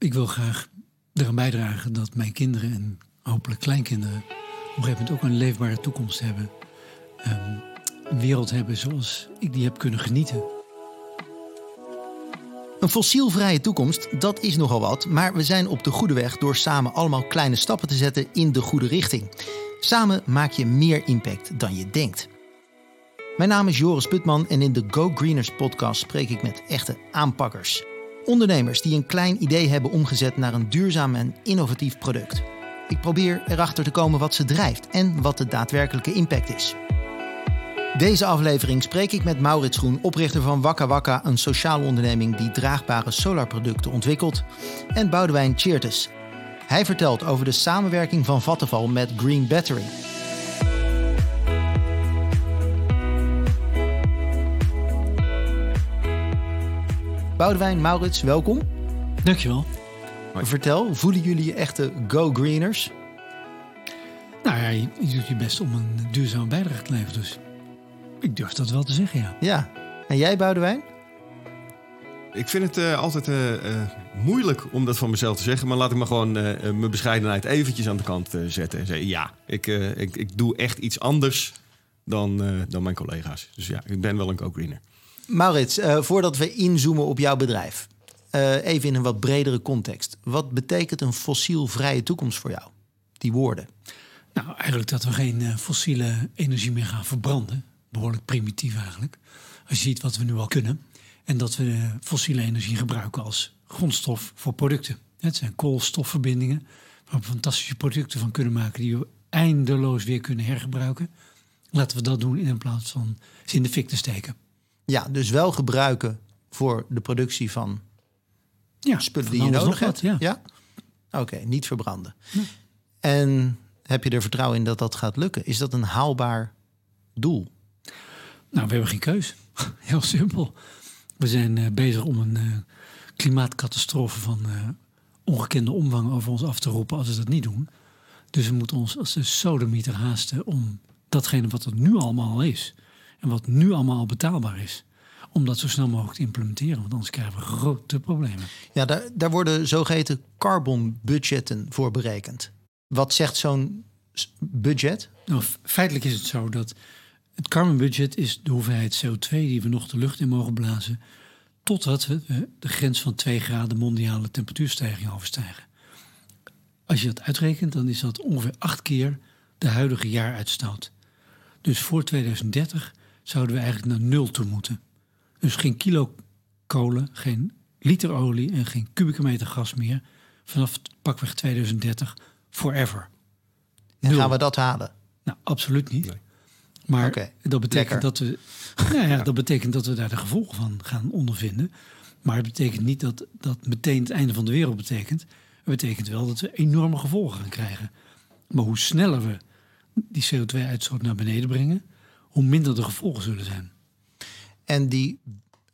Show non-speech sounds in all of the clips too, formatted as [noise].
ik wil graag eraan bijdragen dat mijn kinderen en hopelijk kleinkinderen op een gegeven moment ook een leefbare toekomst hebben. Ehm, een wereld hebben zoals ik die heb kunnen genieten. Een fossielvrije toekomst, dat is nogal wat, maar we zijn op de goede weg door samen allemaal kleine stappen te zetten in de goede richting. Samen maak je meer impact dan je denkt. Mijn naam is Joris Putman en in de Go Greeners podcast spreek ik met echte aanpakkers. Ondernemers die een klein idee hebben omgezet naar een duurzaam en innovatief product. Ik probeer erachter te komen wat ze drijft en wat de daadwerkelijke impact is. Deze aflevering spreek ik met Maurits Groen, oprichter van Wakka Wakka, een sociale onderneming die draagbare solarproducten ontwikkelt, en Boudewijn Cheertes. Hij vertelt over de samenwerking van Vattenval met Green Battery. Boudewijn, Maurits, welkom. Dankjewel. Vertel, voelen jullie je echte go-greeners? Nou ja, je, je doet je best om een duurzame bijdrage te leveren. Dus ik durf dat wel te zeggen, ja. Ja. En jij, Boudewijn? Ik vind het eh, altijd eh, eh, moeilijk om dat van mezelf te zeggen. Maar laat ik maar gewoon eh, mijn bescheidenheid eventjes aan de kant eh, zetten. En zeggen, ja, ik, eh, ik, ik doe echt iets anders dan, eh, dan mijn collega's. Dus ja, ik ben wel een co-greener. Maurits, eh, voordat we inzoomen op jouw bedrijf. eh, even in een wat bredere context. Wat betekent een fossielvrije toekomst voor jou? Die woorden. Nou, eigenlijk dat we geen eh, fossiele energie meer gaan verbranden. Behoorlijk primitief eigenlijk. Als je ziet wat we nu al kunnen. En dat we fossiele energie gebruiken als grondstof voor producten. Het zijn koolstofverbindingen waar we fantastische producten van kunnen maken die we eindeloos weer kunnen hergebruiken. Laten we dat doen in plaats van ze in de fik te steken. Ja, dus wel gebruiken voor de productie van Ja, spullen die je nodig hebt. wat, ja. Oké, niet verbranden. En heb je er vertrouwen in dat dat gaat lukken? Is dat een haalbaar doel? Nou, we hebben geen keus. [laughs] Heel simpel. We zijn eh, bezig om een eh, klimaatcatastrofe van eh, ongekende omvang over ons af te roepen als we dat niet doen. Dus we moeten ons als de sodemieter haasten om datgene wat er nu allemaal al is en wat nu allemaal al betaalbaar is, om dat zo snel mogelijk te implementeren. Want anders krijgen we grote problemen. Ja, daar, daar worden zogeheten carbon budgetten voor berekend. Wat zegt zo'n budget? Nou, feitelijk is het zo dat het carbon budget is de hoeveelheid CO2 die we nog de lucht in mogen blazen, totdat we de grens van 2 graden mondiale temperatuurstijging overstijgen. Als je dat uitrekent, dan is dat ongeveer acht keer de huidige jaaruitstoot. Dus voor 2030 zouden we eigenlijk naar nul toe moeten. Dus geen kilo kolen, geen liter olie en geen kubieke meter gas meer vanaf pakweg 2030 forever. En gaan we dat halen? Nou, absoluut niet. Nee. Maar dat betekent lekker. dat we. [laughs] Nou ja, dat betekent dat we daar de gevolgen van gaan ondervinden. Maar het betekent niet dat dat meteen het einde van de wereld betekent. Het betekent wel dat we enorme gevolgen gaan krijgen. Maar hoe sneller we die CO2-uitstoot naar beneden brengen, hoe minder de gevolgen zullen zijn. En die,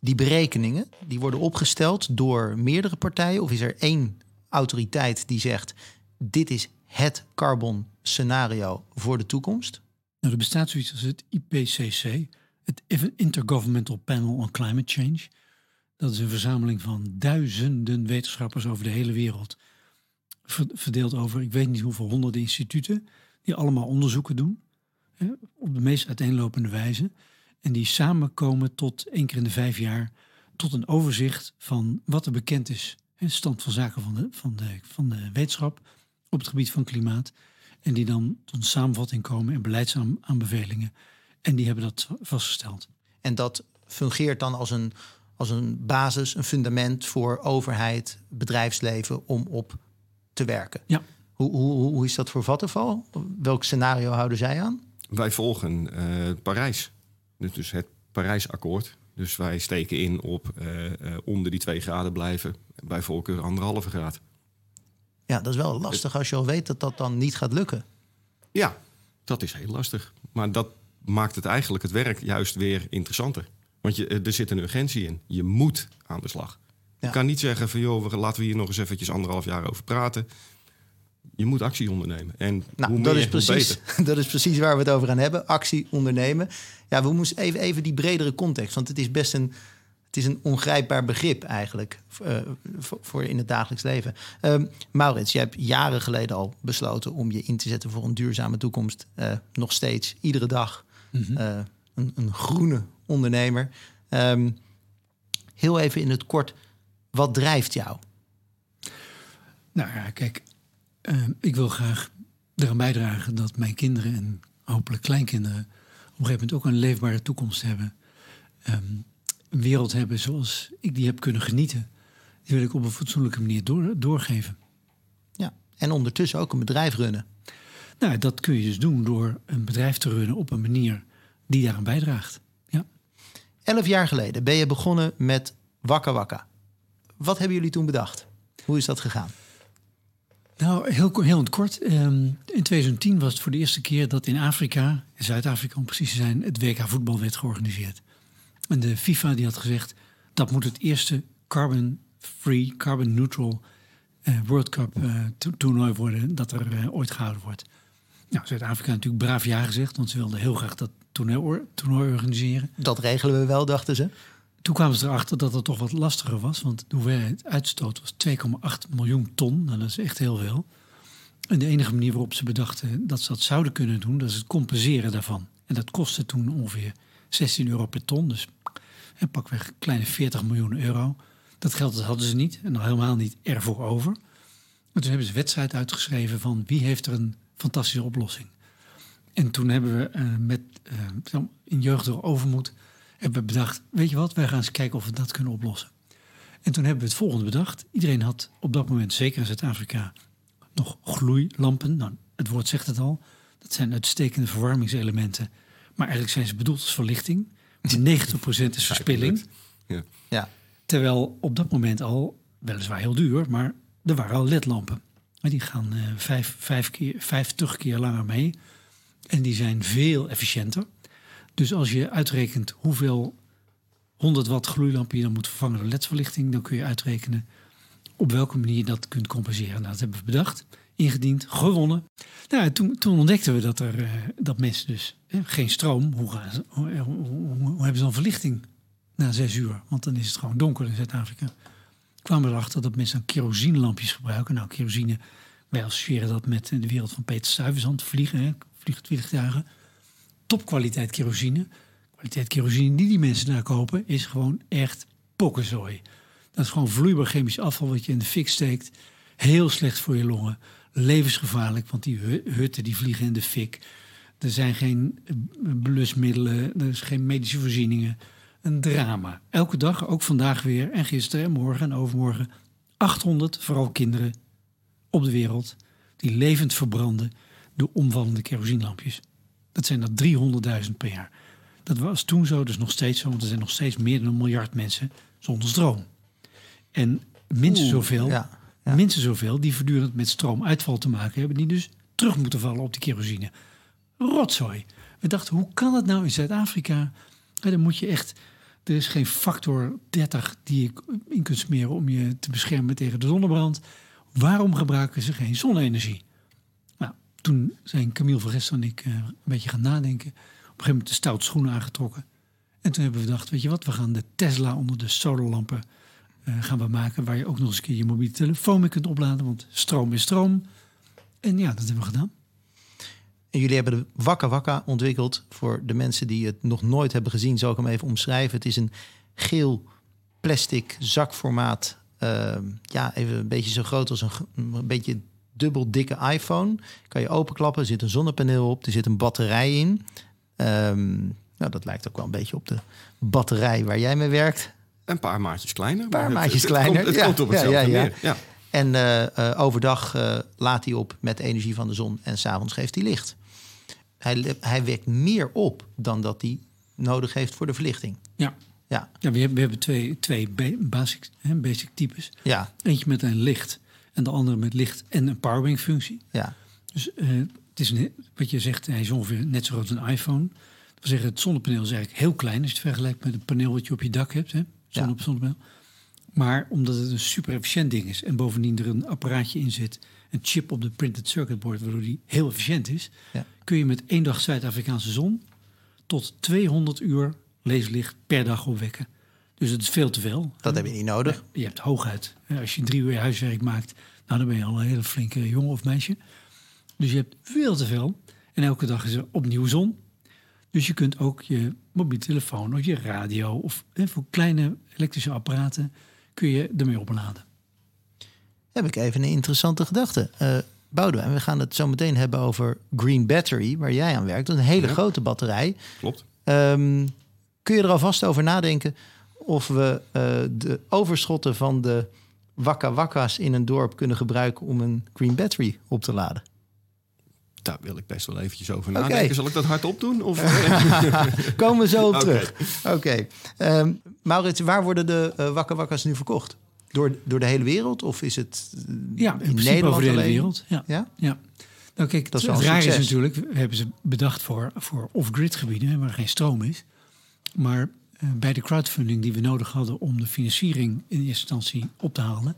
die berekeningen die worden opgesteld door meerdere partijen? Of is er één autoriteit die zegt: dit is het carbon scenario voor de toekomst? Nou, er bestaat zoiets als het IPCC, het Intergovernmental Panel on Climate Change. Dat is een verzameling van duizenden wetenschappers over de hele wereld. Ver- Verdeeld over, ik weet niet hoeveel honderden instituten, die allemaal onderzoeken doen. Op de meest uiteenlopende wijze. En die samenkomen tot één keer in de vijf jaar tot een overzicht van wat er bekend is. Hè, stand van zaken van de, van, de, van de wetenschap op het gebied van klimaat. En die dan tot een samenvatting komen en beleidsaanbevelingen. En die hebben dat vastgesteld. En dat fungeert dan als een, als een basis, een fundament voor overheid, bedrijfsleven om op te werken. Ja. Hoe, hoe, hoe- is dat voor Vattenfall? Welk scenario houden zij aan? Wij volgen eh, Parijs. Dus, dus het Parijsakkoord. Dus wij steken in op eh, eh, onder die twee graden blijven. Bij voorkeur anderhalve graad. Ja, dat is wel lastig als je al weet dat dat dan niet gaat lukken. Ja, dat is heel lastig. Maar dat maakt het eigenlijk het werk juist weer interessanter. Want je, eh, er zit een urgentie in. Je moet aan de slag. Ja. Je kan niet zeggen van joh, laten we hier nog eens eventjes anderhalf jaar over praten. Je moet actie ondernemen. En Nou, hoe dat, meer, is hoe precies, beter. [laughs] dat is precies waar we het over gaan hebben. Actie ondernemen. Ja, we moesten even, even die bredere context. Want het is best een, het is een ongrijpbaar begrip eigenlijk uh, voor, voor, in het dagelijks leven. Um, Maurits, je hebt jaren geleden al besloten om je in te zetten voor een duurzame toekomst. Uh, nog steeds, iedere dag. Mm een, een, groene ondernemer. Um, heel even in het kort, wat drijft jou? Nou ja, kijk, uh, ik wil graag eraan bijdragen dat mijn kinderen en hopelijk kleinkinderen op een gegeven moment ook een leefbare toekomst hebben. Um, een wereld hebben zoals ik die heb kunnen genieten. Die wil ik op een fatsoenlijke manier door, doorgeven. Ja, en ondertussen ook een bedrijf runnen. Nou, dat kun je dus doen door een bedrijf te runnen op een manier die daaraan bijdraagt. Ja. Elf jaar geleden ben je begonnen met Wakka Wakka. Wat hebben jullie toen bedacht? Hoe is dat gegaan? Nou, heel, heel kort. Um, in 2010 was het voor de eerste keer dat in Afrika, in Zuid-Afrika om precies te zijn, het WK voetbal werd georganiseerd. En de FIFA die had gezegd dat moet het eerste carbon-free, carbon-neutral uh, World Cup uh, toernooi worden dat er uh, ooit gehouden wordt. Nou, Zuid-Afrika natuurlijk braaf ja gezegd, want ze wilden heel graag dat toernooi, toernooi organiseren. Dat regelen we wel, dachten ze. Toen kwamen ze erachter dat het toch wat lastiger was, want de hoeveelheid uitstoot was 2,8 miljoen ton. Nou, dat is echt heel veel. En de enige manier waarop ze bedachten dat ze dat zouden kunnen doen, dat is het compenseren daarvan. En dat kostte toen ongeveer 16 euro per ton, dus en pakweg kleine 40 miljoen euro. Dat geld hadden ze niet en nog helemaal niet ervoor over. Maar toen hebben ze een wedstrijd uitgeschreven van wie heeft er een fantastische oplossing. En toen hebben we uh, met uh, in jeugdige overmoed hebben we bedacht, weet je wat, wij gaan eens kijken of we dat kunnen oplossen. En toen hebben we het volgende bedacht. Iedereen had op dat moment, zeker in Zuid-Afrika, nog gloeilampen. Nou, het woord zegt het al. Dat zijn uitstekende verwarmingselementen. Maar eigenlijk zijn ze bedoeld als verlichting. 90% [laughs] is verspilling. Ja. ja. Terwijl op dat moment al, weliswaar heel duur, maar er waren al ledlampen. Die gaan uh, vijf, vijf keer, 50 keer langer mee. En die zijn veel efficiënter. Dus als je uitrekent hoeveel 100 watt gloeilampen je dan moet vervangen door ledverlichting, dan kun je uitrekenen op welke manier je dat kunt compenseren. Nou, dat hebben we bedacht, ingediend, gewonnen. Nou, toen, toen ontdekten we dat, er, uh, dat mensen dus geen stroom, hoe, gaan ze, hoe, hoe, hoe, hebben ze dan verlichting na zes uur? Want dan is het gewoon donker in Zuid-Afrika. Kwamen we erachter dat mensen dan kerosinelampjes gebruiken. Nou, kerosine, wij associëren dat met de wereld van Peter Stuyvesant, vliegen, hè. Topkwaliteit kerosine. Kwaliteit kerosine die die mensen daar kopen, is gewoon echt pokkenzooi. Dat is gewoon vloeibaar chemisch afval wat je in de fik steekt. Heel slecht voor je longen. Levensgevaarlijk, want die hutten die vliegen in de fik. Er zijn geen eh, blusmiddelen, er is geen medische voorzieningen. Een drama. Elke dag, ook vandaag weer en gisteren en morgen en overmorgen. 800, vooral kinderen, op de wereld die levend verbranden door omvallende kerosinelampjes. Dat zijn er 300.000 per jaar. Dat was toen zo, dus nog steeds zo, want er zijn nog steeds meer dan een miljard mensen zonder stroom. En minstens zoveel, ja, ja. minstens zoveel die voortdurend met stroomuitval te maken hebben, die dus terug moeten vallen op die kerosine. Rotzooi. We dachten, hoe kan het nou in Zuid-Afrika? Dan moet je echt. Er is geen factor 30 die je in kunt smeren om je te beschermen tegen de zonnebrand. Waarom gebruiken ze geen zonne-energie? Toen zijn Camille van en ik uh, een beetje gaan nadenken. Op een gegeven moment de stout schoenen aangetrokken. En toen hebben we gedacht, weet je wat, we gaan de Tesla onder de solarlampen uh, gaan we maken. Waar je ook nog eens een keer je mobiele telefoon mee kunt opladen. Want stroom is stroom. En ja, dat hebben we gedaan. En jullie hebben de Wakka Wakka ontwikkeld. Voor de mensen die het nog nooit hebben gezien, zal ik hem even omschrijven. Het is een geel plastic zakformaat. Uh, ja, even een beetje zo groot als een beetje dubbel dikke iPhone. Kan je openklappen, er zit een zonnepaneel op, er zit een batterij in. Um, nou, dat lijkt ook wel een beetje op de batterij waar jij mee werkt. Een paar maatjes kleiner. Een paar maatjes kleiner. Het, komt, op hetzelfde ja, ja, ja. ja. En uh, uh, overdag uh, laat hij op met de energie van de zon en s'avonds geeft hij licht. Hij, hij wekt meer op dan dat hij nodig heeft voor de verlichting. Ja. Ja. ja we, hebben, we hebben twee, twee basic, hè, basic types. Ja. Eentje met een licht en de andere met licht en een powering functie. Ja. Dus het is een, wat je zegt, hij is ongeveer net zo groot als een iPhone. We zeggen, het zonnepaneel is eigenlijk heel klein als je het vergelijkt met het paneel wat je op je dak hebt. Hè? Zonne ja. zonnepaneel. Maar omdat het een super efficiënt ding is en bovendien er een apparaatje in zit, een chip op de printed circuit board, waardoor die heel efficiënt is, ja. kun je met één dag Zuid-Afrikaanse zon tot 200 uur leeslicht per dag opwekken. Dus het is veel te veel. Dat heb je niet nodig. Je hebt hooguit, als je drie uur huiswerk maakt, nou dan ben je al een hele flinke jongen of meisje. Dus je hebt veel te veel. En elke dag is er opnieuw zon. Dus je kunt ook je mobiele telefoon of je radio of hè, voor kleine elektrische apparaten kun je ermee opladen. Heb ik even een interessante gedachte. Eh Boudewijn, we gaan het zo meteen hebben over Green Battery, waar jij aan werkt. Dat is een hele Ja. grote batterij. Klopt. Ehm, kun je er alvast over nadenken of we eh, de overschotten van de wakka wakka's in een dorp kunnen gebruiken om een Green Battery op te laden? Daar wil ik best wel eventjes over nadenken. Zal ik dat hardop doen? Of, [laughs] Komen we zo op Oké. terug. Oké. Ehm, Maurits, waar worden de eh wakka wakka's nu verkocht? Door, door de hele wereld? Of is het eh, Ja, in, Nederland over de hele alleen? wereld. Ja. Ja? Ja. Nou kijk, Dat is het, wel een het raar is succes. natuurlijk, we hebben ze bedacht voor, voor off-grid gebieden hè, waar geen stroom is. Maar bij de crowdfunding die we nodig hadden om de financiering in eerste instantie op te halen,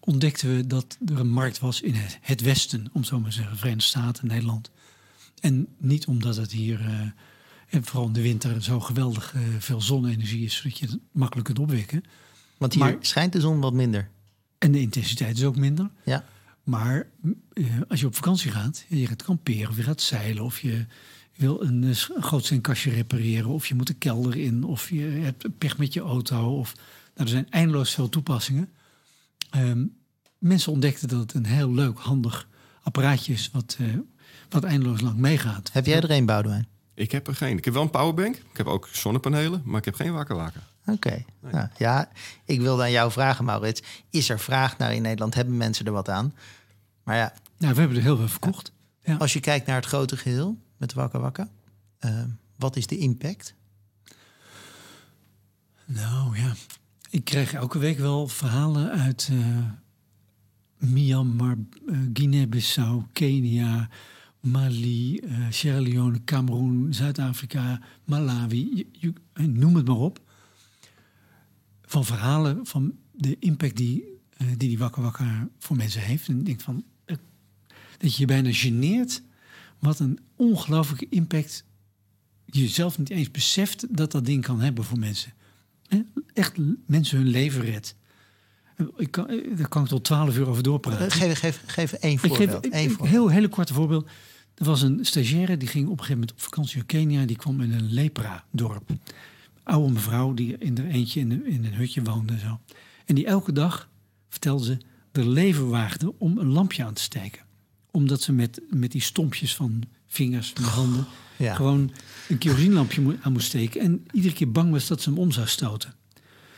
ontdekten we dat er een markt was in het, het Westen, om zo maar te zeggen, Verenigde Staten, Nederland. En niet omdat het hier, eh, en vooral in de winter, zo geweldig eh, veel zonne-energie is, zodat je het makkelijk kunt opwekken. Want hier Maar- schijnt de zon wat minder. En de intensiteit is ook minder. Ja. Maar eh, als je op vakantie gaat, je gaat kamperen of je gaat zeilen of je wil een, eh, gootseenkastje repareren of je moet de kelder in of je hebt pech met je auto. Of, nou, er zijn eindeloos veel toepassingen. Ehm, mensen ontdekten dat het een heel leuk, handig apparaatje is wat, eh, wat eindeloos lang meegaat. Heb jij er een, Boudewijn? ik heb er geen. Ik heb wel een powerbank. Ik heb ook zonnepanelen, maar ik heb geen wakker wakker. Oké. Nou, ja, ik wilde aan jou vragen, Maurits. Is er vraag naar in Nederland? Hebben mensen er wat aan? Maar ja, Nou, we hebben er heel veel verkocht. Ja. als je kijkt naar het grote geheel met Wakka Wakka, eh, wat is de impact? Nou ja, ik krijg elke week wel verhalen uit eh, Myanmar, eh, Guinea-Bissau, Kenia, Mali, eh, Sierra Leone, Cameroen, Zuid-Afrika, Malawi, je- noem het maar op. Van verhalen van de impact die die, die Wakka Wakka voor mensen heeft. En ik denk van, dat je je bijna geneert wat een ongelooflijke impact je zelf niet eens beseft dat dat ding kan hebben voor mensen. Echt mensen hun leven redt. Ik kan, eh, daar kan ik tot twaalf uur over doorpraten. Eh, geef, geef, geef één geef voorbeeld. ik- ik- voorbeeld. heel hele korte voorbeeld. Er was een stagiaire die ging op een gegeven moment op vakantie naar Kenia. Die kwam in een lepra-dorp. Oude mevrouw die in er eentje in, een- in een hutje woonde. en Zo. En die elke dag, vertelde ze, er leven waagde om een lampje aan te steken. Omdat ze met, met die stompjes van vingers en handen Ja. gewoon een kerosinelampje mo- aan moest steken. En iedere keer bang was dat ze hem om zou stoten.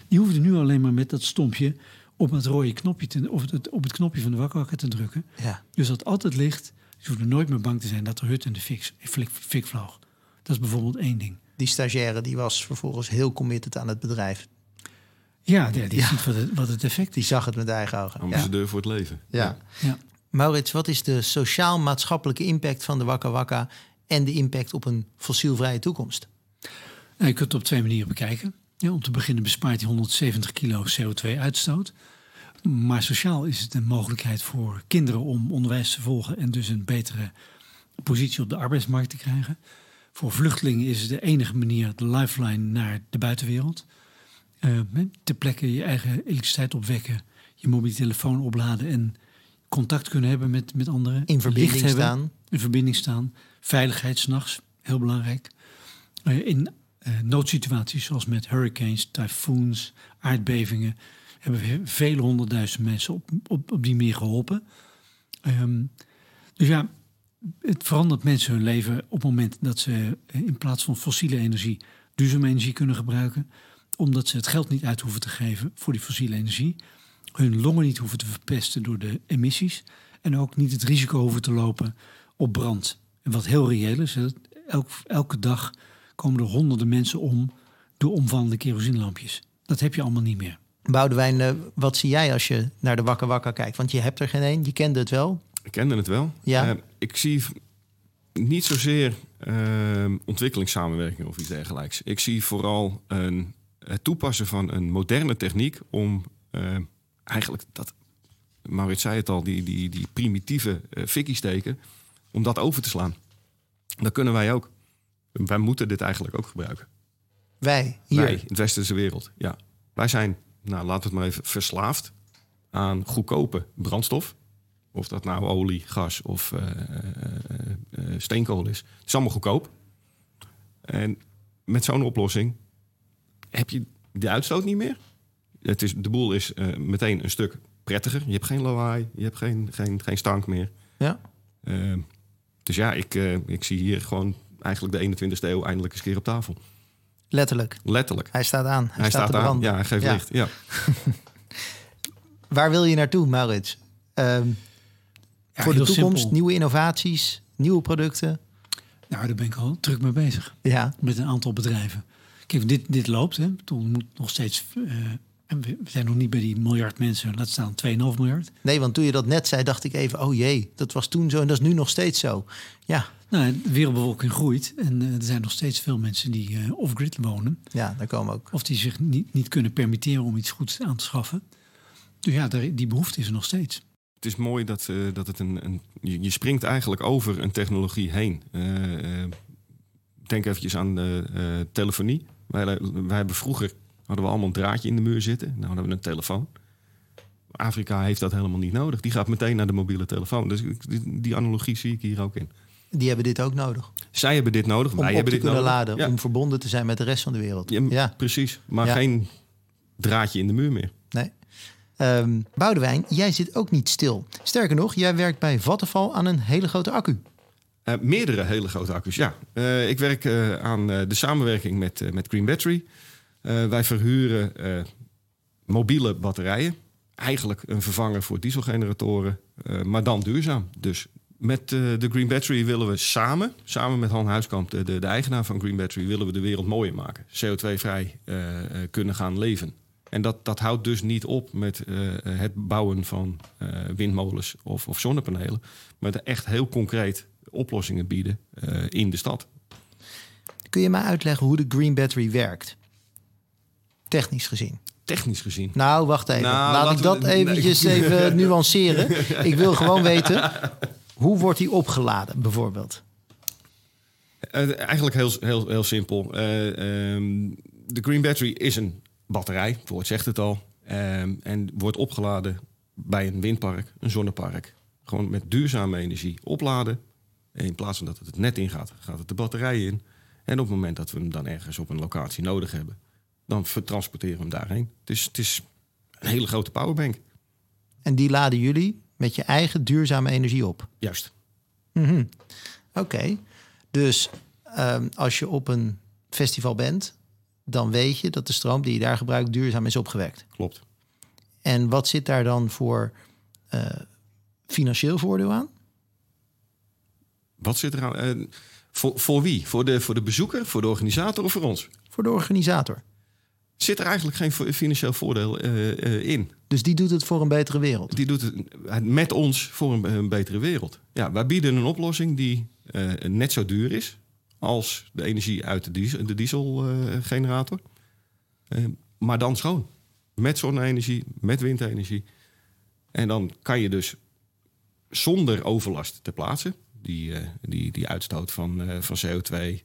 Die hoefde nu alleen maar met dat stompje op het rode knopje te, of het, op het knopje van de wakkerwakker te drukken. Ja. Dus dat altijd licht. Ze hoefden nooit meer bang te zijn dat de hut in de fik, fik, fik vloog. Dat is bijvoorbeeld één ding. Die stagiaire die was vervolgens heel committed aan het bedrijf. Ja, die, die Ja. ziet wat het, wat het effect Die is. zag het met eigen ogen. Ja. Ambassadeur voor het leven. Ja. Ja. Maurits, wat is de sociaal-maatschappelijke impact van de Wakka Wakka en de impact op een fossielvrije toekomst? Nou, je kunt het op twee manieren bekijken. Ja, om te beginnen bespaart hij 170 kilo CO2-uitstoot. Maar sociaal is het een mogelijkheid voor kinderen om onderwijs te volgen en dus een betere positie op de arbeidsmarkt te krijgen. Voor vluchtelingen is het de enige manier, de lifeline naar de buitenwereld. Eh, ter plekke je eigen elektriciteit opwekken, je mobiele telefoon opladen en contact kunnen hebben met, met anderen. In verbinding hebben, staan. In verbinding staan. Veiligheid s'nachts, heel belangrijk. Eh, in eh, noodsituaties zoals met hurricanes, tyfoons, aardbevingen... hebben we vele honderdduizend mensen op, op, op die manier geholpen. Ehm, dus ja, het verandert mensen hun leven op het moment dat ze eh, in plaats van fossiele energie duurzame energie kunnen gebruiken. Omdat ze het geld niet uit hoeven te geven voor die fossiele energie. Hun longen niet hoeven te verpesten door de emissies. En ook niet het risico hoeven te lopen op brand. En wat heel reëel is, elk, elke dag komen er honderden mensen om door omvallende kerosinelampjes. Dat heb je allemaal niet meer. Boudewijn, eh, wat zie jij als je naar de Wakka Wakka kijkt? Want je hebt er geen één, je kende het wel. Ik kende het wel. Ja. Eh, ik zie niet zozeer eh, ontwikkelingssamenwerking of iets dergelijks. Ik zie vooral een, het toepassen van een moderne techniek om eh, eigenlijk dat, Maurits zei het al, die, die, die primitieve uh, fikkie steken, om dat over te slaan. Dat kunnen wij ook. Wij moeten dit eigenlijk ook gebruiken. Wij, hier. Wij, in de westerse wereld. Ja. Wij zijn, nou, laten we het maar even, verslaafd aan goedkope brandstof. Of dat nou olie, gas of uh, uh, steenkool is. Het is allemaal goedkoop. En met zo'n oplossing heb je de uitstoot niet meer. Het is, de boel is meteen een stuk prettiger. Je hebt geen lawaai, je hebt geen, geen, geen stank meer. Ja. Ehm, dus ja, ik, ik zie hier gewoon eigenlijk de 21ste eeuw eindelijk eens keer op tafel. Letterlijk. Letterlijk. Hij staat aan. Hij, staat, staat aan. Ja, hij geeft licht. Ja. [laughs] Waar wil je naartoe, Maurits? Um, ja, voor de toekomst, simpel. nieuwe innovaties, nieuwe producten? Nou, daar ben ik al druk mee bezig. Ja. Met een aantal bedrijven. Kijk, dit, dit loopt. Hè. Toen moet nog steeds. Uh, we zijn nog niet bij die miljard mensen, laat staan 2,5 miljard. Nee, want toen je dat net zei, dacht ik even: oh jee, dat was toen zo en dat is nu nog steeds zo. Ja. Nou, de wereldbevolking groeit en uh, er zijn nog steeds veel mensen die uh, off-grid wonen. Ja, daar komen ook. Of die zich niet, niet kunnen permitteren om iets goeds aan te schaffen. Dus ja, die behoefte is er nog steeds. Het is mooi dat, uh, dat het een, een je, springt eigenlijk over een technologie heen. denk eventjes aan de telefonie. Wij, wij hebben vroeger hadden we allemaal een draadje in de muur zitten. Nou hadden we een telefoon. Afrika heeft dat helemaal niet nodig. Die gaat meteen naar de mobiele telefoon. Dus die, die analogie zie ik hier ook in. Die hebben dit ook nodig. Zij hebben dit nodig. Om wij op hebben te dit kunnen nodig. laden. Om verbonden te zijn met de rest van de wereld. Ja, Ja, precies. Maar Ja. geen draadje in de muur meer. nee. Ehm Boudewijn, jij zit ook niet stil. Sterker nog, jij werkt bij Vattenfall aan een hele grote accu. Eh, meerdere hele grote accu's, ja. Eh, ik werk eh, aan de samenwerking met, met Green Battery. Eh, wij verhuren eh, mobiele batterijen. Eigenlijk een vervanger voor dieselgeneratoren, eh, maar dan duurzaam. Dus met de Green Battery willen we samen, samen met Han Huiskamp, de, de, eigenaar van Green Battery, willen we de wereld mooier maken. CO2-vrij eh, eh, kunnen gaan leven. En dat, dat houdt dus niet op met het bouwen van windmolens of, of zonnepanelen. Maar echt heel concreet oplossingen bieden in de stad. Kun je mij uitleggen hoe de Green Battery werkt? Technisch gezien. Technisch gezien. Nou, wacht even. Nou, Laat ik dat we- eventjes nee. [laughs] even nuanceren. Ik wil gewoon weten, [laughs] hoe wordt die opgeladen bijvoorbeeld? Eh, eigenlijk heel, heel, heel simpel. Eh, ehm, de Green Battery is een batterij, het woord zegt het al. Ehm, en wordt opgeladen bij een windpark, een zonnepark. Gewoon met duurzame energie opladen. En in plaats van dat het het net ingaat, gaat het de batterij in. En op het moment dat we hem dan ergens op een locatie nodig hebben, dan vertransporteren we hem daarheen. Dus het is een hele grote powerbank. En die laden jullie met je eigen duurzame energie op. Juist. Mhm. Oké, dus ehm, als je op een festival bent, dan weet je dat de stroom die je daar gebruikt duurzaam is opgewekt. Klopt. En wat zit daar dan voor eh, financieel voordeel aan? Wat zit er aan? Eh, voor, voor wie? Voor de, voor de bezoeker, voor de organisator of voor ons? Voor de organisator. Zit er eigenlijk geen financieel voordeel eh, eh, in. Dus die doet het voor een betere wereld. Die doet het met ons voor een, een betere wereld. Ja, wij bieden een oplossing die eh, net zo duur is als de energie uit de, diesel, de dieselgenerator. Eh, maar dan schoon. Met zonne-energie, met windenergie. En dan kan je dus zonder overlast ter plaatse, die, eh, die, die uitstoot van, eh, van CO2,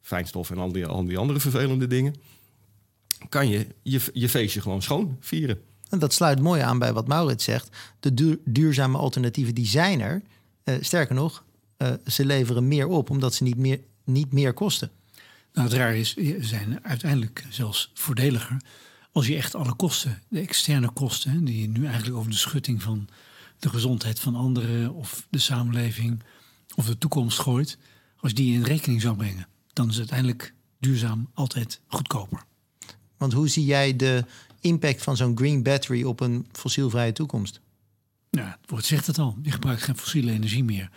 fijnstof en al die, al die andere vervelende dingen, kan je, je je feestje gewoon schoon vieren. En dat sluit mooi aan bij wat Maurits zegt. De duur- duurzame alternatieven die zijn er. Eh, sterker nog, eh, ze leveren meer op omdat ze niet meer, niet meer kosten. Nou, het raar is, ze zijn uiteindelijk zelfs voordeliger als je echt alle kosten, de externe kosten, hè, die je nu eigenlijk over de schutting van de gezondheid van anderen of de samenleving of de toekomst gooit, als je die in rekening zou brengen, dan is uiteindelijk duurzaam altijd goedkoper. Want hoe zie jij de impact van zo'n green battery op een fossielvrije toekomst? Ja, het woord zegt het al. Je gebruikt geen fossiele energie meer.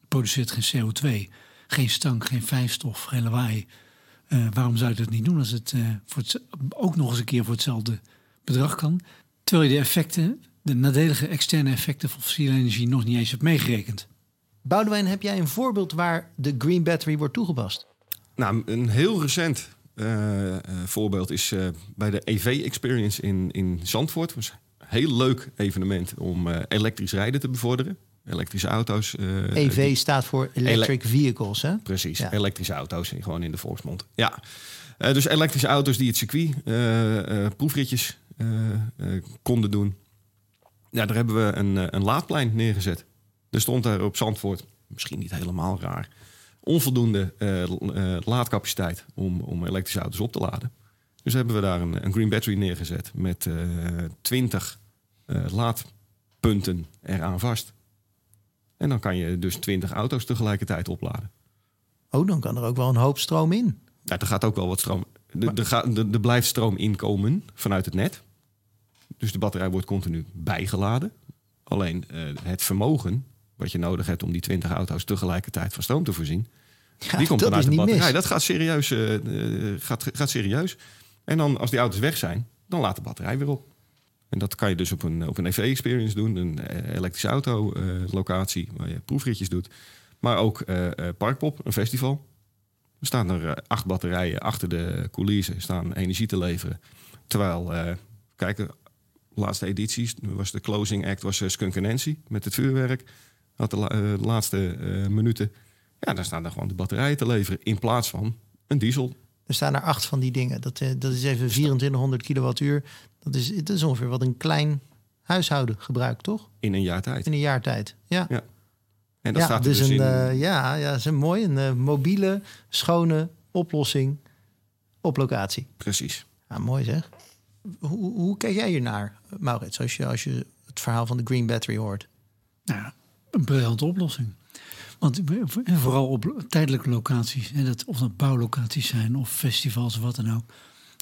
Je produceert geen CO2, geen stank, geen fijnstof, geen lawaai. Eh, waarom zou je dat niet doen als het, eh, voor het ook nog eens een keer voor hetzelfde bedrag kan? Terwijl je de effecten, de nadelige externe effecten van fossiele energie nog niet eens hebt meegerekend. Boudewijn, heb jij een voorbeeld waar de green battery wordt toegepast? Nou, een heel recent eh, voorbeeld is eh, bij de EV Experience in, in Zandvoort. Was een heel leuk evenement om elektrisch rijden te bevorderen. elektrische auto's. EV die- staat voor Electric Vehicles, hè? Precies, Ja. elektrische auto's, gewoon in de volksmond. Ja, dus elektrische auto's die het circuit proefritjes konden doen. Ja, daar hebben we een, een laadplein neergezet. Er stond daar op Zandvoort, misschien niet helemaal raar, onvoldoende eh, eh, laadcapaciteit om, om elektrische auto's op te laden. Dus hebben we daar een, een green battery neergezet met eh 20 eh, laadpunten eraan vast. En dan kan je dus 20 auto's tegelijkertijd opladen. Oh, dan kan er ook wel een hoop stroom in. Ja, er gaat ook wel wat stroom. Er, er, gaat, er, er blijft stroom inkomen vanuit het net. Dus de batterij wordt continu bijgeladen. Alleen het vermogen wat je nodig hebt om die 20 auto's tegelijkertijd van stroom te voorzien, Ja, die komt dat dan uit is de niet batterij. mis. Dat gaat serieus, eh, eh, gaat, gaat serieus. En dan als die auto's weg zijn, dan laat de batterij weer op. En dat kan je dus op een, op een EV-experience doen, een eh, elektrische auto-locatie waar je proefritjes doet. Maar ook eh, Parkpop, een festival. Er staan er acht batterijen achter de coulissen, staan energie te leveren. Terwijl, eh kijken, laatste edities was de closing act was Skunk Nancy met het vuurwerk. Had de, la- eh, de laatste eh, minuten. Ja, daar staan er gewoon de batterijen te leveren in plaats van een diesel. Er staan er acht van die dingen. Dat, eh, dat is even 2400 kilowattuur. Dat is, dat is ongeveer wat een klein huishouden gebruikt, toch? In een jaar tijd. In een jaar tijd. Ja, Ja, En dat ja staat er dus, dus een, in. ja, ja, dat is een mooi. Een mobiele, schone oplossing op locatie. Precies. Ja, mooi zeg. Hoe, hoe kijk jij hiernaar, Maurits, als je, als je het verhaal van de Green Battery hoort? Nou, ja, een briljante oplossing. Want vooral op tijdelijke locaties, hè, dat, of dat bouwlocaties zijn of festivals of wat dan ook.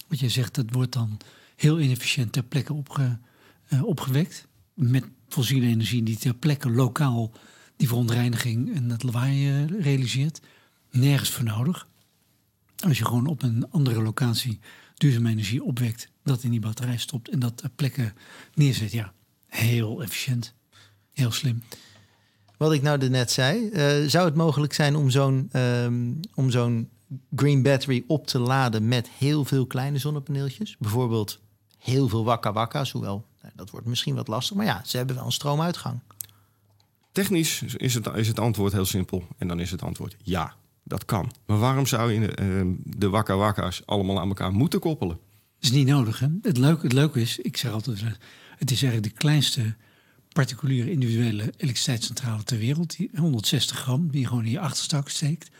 Wat jij zegt, dat wordt dan heel inefficiënt ter plekke opge, eh, opgewekt. Met fossiele energie die ter plekke lokaal die verontreiniging en dat lawaai eh, realiseert. Nergens voor nodig. Als je gewoon op een andere locatie duurzame energie opwekt, dat in die batterij stopt en dat ter plekke neerzet. Ja, heel efficiënt. Heel slim. Wat ik nou net zei, eh, zou het mogelijk zijn om zo'n ehm, om zo'n Green Battery op te laden met heel veel kleine zonnepaneeltjes? Bijvoorbeeld heel veel wakka wakka's, hoewel nou, dat wordt misschien wat lastig. Maar ja, ze hebben wel een stroomuitgang. Technisch is het, is het antwoord heel simpel. En dan is het antwoord ja, dat kan. Maar waarom zou je eh, de wakka wakka's allemaal aan elkaar moeten koppelen? Dat is niet nodig. Hè? Het, leuke, het leuke is, ik zeg altijd, het is eigenlijk de kleinste particuliere individuele elektriciteitscentrale ter wereld. Die 160 gram, die je gewoon in je achterstak steekt.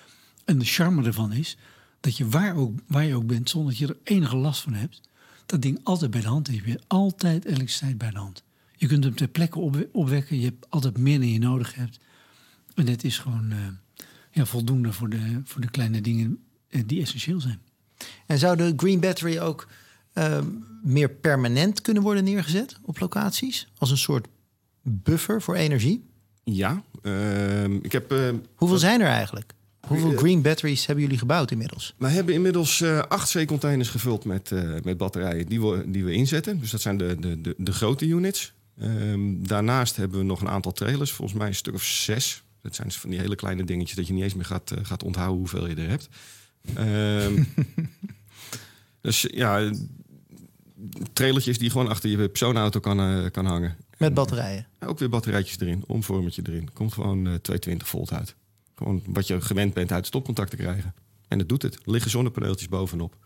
En de charme ervan is dat je waar, ook, waar je ook bent, zonder dat je er enige last van hebt, dat ding altijd bij de hand heeft. Je hebt altijd elektriciteit bij de hand. Je kunt hem ter plekke op, opwekken. Je hebt altijd meer dan je nodig hebt. En het is gewoon eh, ja, voldoende voor de, voor de kleine dingen eh, die essentieel zijn. En zou de Green Battery ook ehm, meer permanent kunnen worden neergezet op locaties? Als een soort buffer voor energie? Ja, ehm, ik heb, eh, Hoeveel zijn er eigenlijk? Hoeveel Eh, Green Batteries hebben jullie gebouwd inmiddels? wij hebben inmiddels eh, acht zeecontainers gevuld met, met batterijen die we, die we inzetten. Dus dat zijn de, de, de, de grote units. Ehm, daarnaast hebben we nog een aantal trailers, volgens mij een stuk of zes. Dat zijn dus van die hele kleine dingetjes dat je niet eens meer gaat, gaat onthouden hoeveel je er hebt. Ehm, [laughs] dus ja, trailertjes die gewoon achter je persoonauto kan, kan hangen. Met batterijen. Ook weer batterijtjes erin, omvormertje erin. Komt gewoon eh 220 volt uit. Gewoon wat je gewend bent uit stopcontact te krijgen. En dat doet het. Er liggen zonnepaneeltjes bovenop.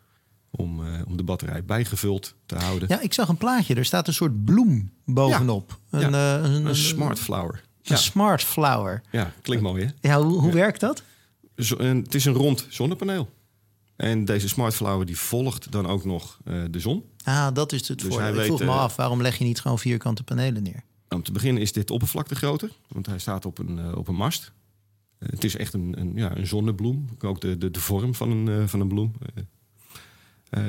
Om, eh, om de batterij bijgevuld te houden. Ja, ik zag een plaatje. Er staat een soort bloem bovenop. Ja. Een, eh, een, Een smart flower. Een Ja, smart flower. ja klinkt mooi hè? Ja, hoe, hoe werkt dat? Zo- en het is een rond zonnepaneel. En deze smart flower die volgt dan ook nog eh, de zon. Ah, dat is het Dus voordeel. hij Ik weet, vroeg me eh, af, waarom leg je niet gewoon vierkante panelen neer? Om te beginnen is dit oppervlakte groter. Want hij staat op een, eh, op een mast. Het is echt een, een, ja, een zonnebloem. Ook de, de, de vorm van een, eh, van een bloem.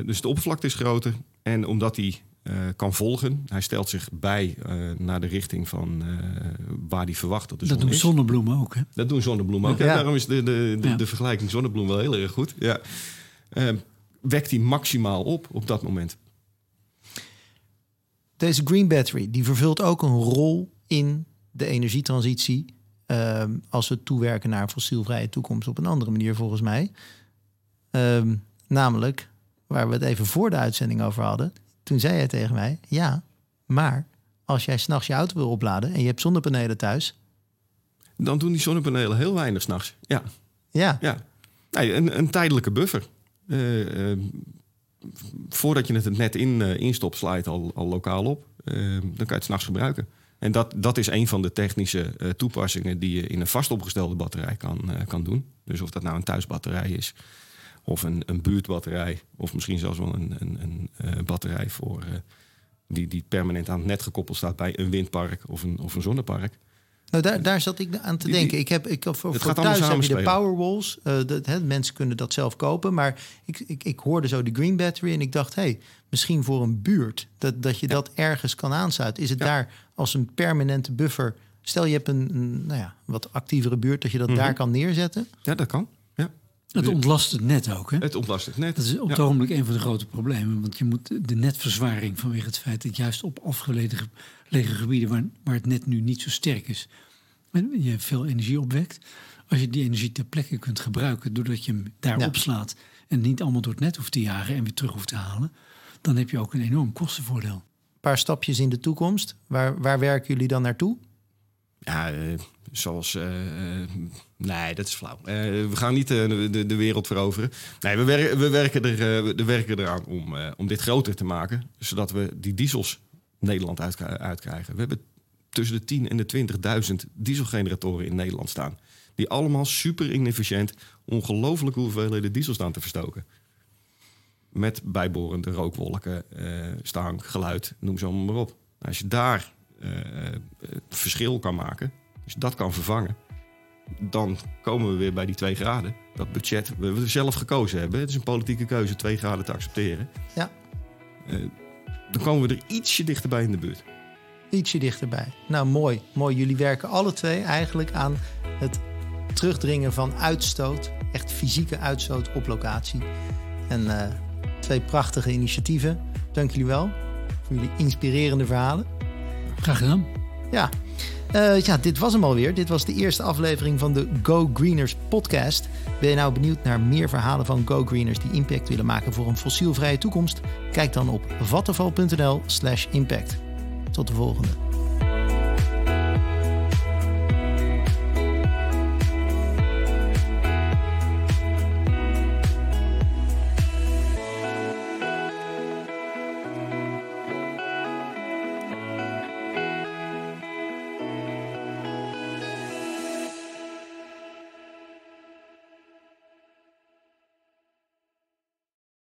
Dus de oppervlakte is groter. En omdat hij eh, kan volgen, hij stelt zich bij eh, naar de richting van eh, waar hij verwacht dat de zon dat doen is. zonnebloemen ook. Hè? Dat doen zonnebloemen ook. Ja. Daarom is de, de, de, Ja. de vergelijking zonnebloem wel heel erg goed. Ja. Eh, wekt hij maximaal op op dat moment. Deze Green Battery die vervult ook een rol in de energietransitie. ehm, als we toewerken naar een fossielvrije toekomst op een andere manier, volgens mij. Ehm, namelijk, waar we het even voor de uitzending over hadden. Toen zei hij tegen mij: Ja, maar als jij s'nachts je auto wil opladen en je hebt zonnepanelen thuis, dan doen die zonnepanelen heel weinig s'nachts. Ja, Ja, ja. Nee, een, een tijdelijke buffer. Eh, eh, voordat je het het net in, eh, instopt, sla je het al, al lokaal op. Eh, dan kan je het s'nachts gebruiken. En dat, dat is een van de technische eh, toepassingen die je in een vast opgestelde batterij kan, kan doen. Dus of dat nou een thuisbatterij is, of een, een buurtbatterij, of misschien zelfs wel een, een, een batterij voor, die, die permanent aan het net gekoppeld staat bij een windpark of een, of een zonnepark. Nou, daar, daar zat ik aan te Die- denken. Ik heb, ik, voor, voor thuis heb je de. Powerwalls. eh dat, hè, mensen kunnen dat zelf kopen. Maar ik, ik, ik hoorde zo de Green Battery en ik dacht... hey, misschien voor een buurt, dat, dat je dat ergens kan aansluiten. Is het Ja. daar als een permanente buffer... Stel je hebt een, een, nou ja, wat actievere buurt... dat je dat Mhm. daar kan neerzetten. Ja, dat kan. Ja. Het ontlast het net ook. Hè? Het ontlast het net. Dat is op het Ja. ogenblik een van de grote problemen. Want je moet de netverzwaring vanwege het feit dat juist op afgelegen ge- lege gebieden waar, waar het net nu niet zo sterk is, en je veel energie opwekt. Als je die energie ter plekke kunt gebruiken doordat je hem daar Ja. opslaat en niet allemaal door het net hoeft te jagen en weer terug hoeft te halen, dan heb je ook een enorm kostenvoordeel. Een paar stapjes in de toekomst. Waar, waar werken jullie dan naartoe? Ja, eh, zoals. eh, eh, nee, dat is flauw. Eh, we gaan niet de, de, de wereld veroveren. Nee, we, wer- we, werken, er, we werken eraan om, eh, om dit groter te maken. Zodat we die diesels Nederland uit, uitkrijgen. We hebben tussen de 10 en de 20.000 dieselgeneratoren in Nederland staan. Die allemaal super inefficiënt ongelooflijke hoeveelheden diesel staan te verstoken. Met bijbehorende rookwolken, stank, geluid, noem ze allemaal maar op. Als je daar eh, verschil kan maken, als je dat kan vervangen, dan komen we weer bij die 2 graden. Dat budget, we we zelf gekozen hebben. Het is een politieke keuze 2 graden te accepteren. Ja. Eh, dan komen we er ietsje dichterbij in de buurt. Ietsje dichterbij. Nou, mooi. Mooi. Jullie werken alle twee eigenlijk aan het terugdringen van uitstoot. Echt fysieke uitstoot op locatie. En eh, twee prachtige initiatieven. Dank jullie wel voor jullie inspirerende verhalen. Graag gedaan. Ja. Eh, ja, dit was hem alweer. Dit was de eerste aflevering van de Go Greeners podcast. Ben je nou benieuwd naar meer verhalen van Go Greeners die impact willen maken voor een fossielvrije toekomst? Kijk dan op vattenval.nl slash impact. Tot de volgende.